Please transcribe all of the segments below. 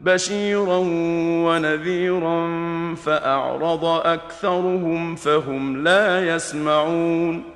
بشيرا ونذيرا فاعرض اكثرهم فهم لا يسمعون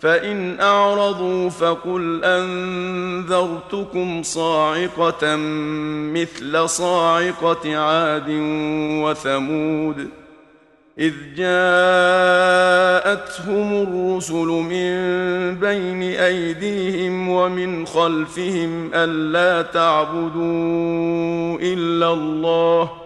فإن أعرضوا فقل أنذرتكم صاعقة مثل صاعقة عاد وثمود إذ جاءتهم الرسل من بين أيديهم ومن خلفهم ألا تعبدوا إلا الله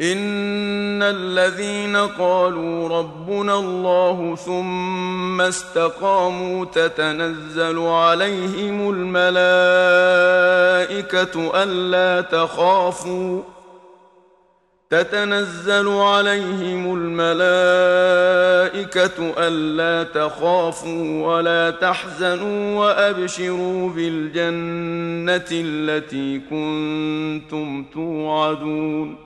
ان الذين قالوا ربنا الله ثم استقاموا تتنزل عليهم الملائكه الا تخافوا تتنزل عليهم الملائكة ألا تخافوا ولا تحزنوا وأبشروا بالجنة التي كنتم توعدون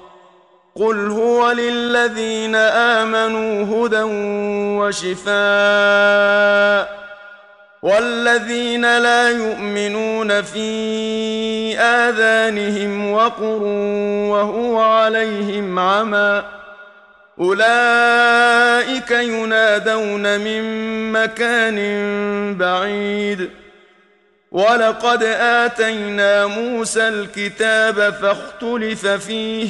قل هو للذين امنوا هدى وشفاء والذين لا يؤمنون في اذانهم وقر وهو عليهم عمى اولئك ينادون من مكان بعيد ولقد اتينا موسى الكتاب فاختلف فيه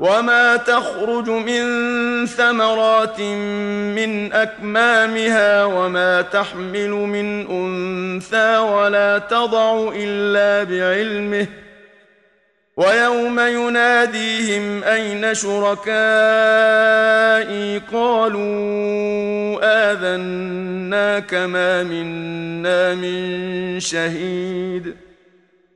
وما تخرج من ثمرات من اكمامها وما تحمل من انثى ولا تضع الا بعلمه ويوم يناديهم اين شركائي قالوا اذناك ما منا من شهيد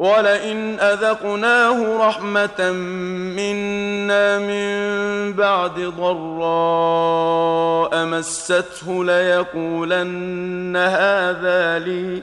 ولئن أذقناه رحمة منا من بعد ضراء مسته ليقولن هذا لي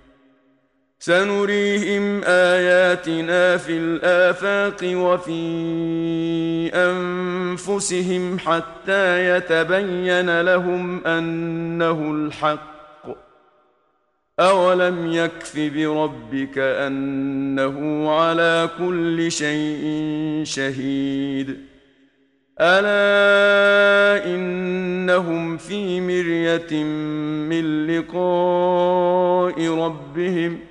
سنريهم آياتنا في الآفاق وفي أنفسهم حتى يتبين لهم أنه الحق. أولم يكف بربك أنه على كل شيء شهيد. ألا إنهم في مرية من لقاء ربهم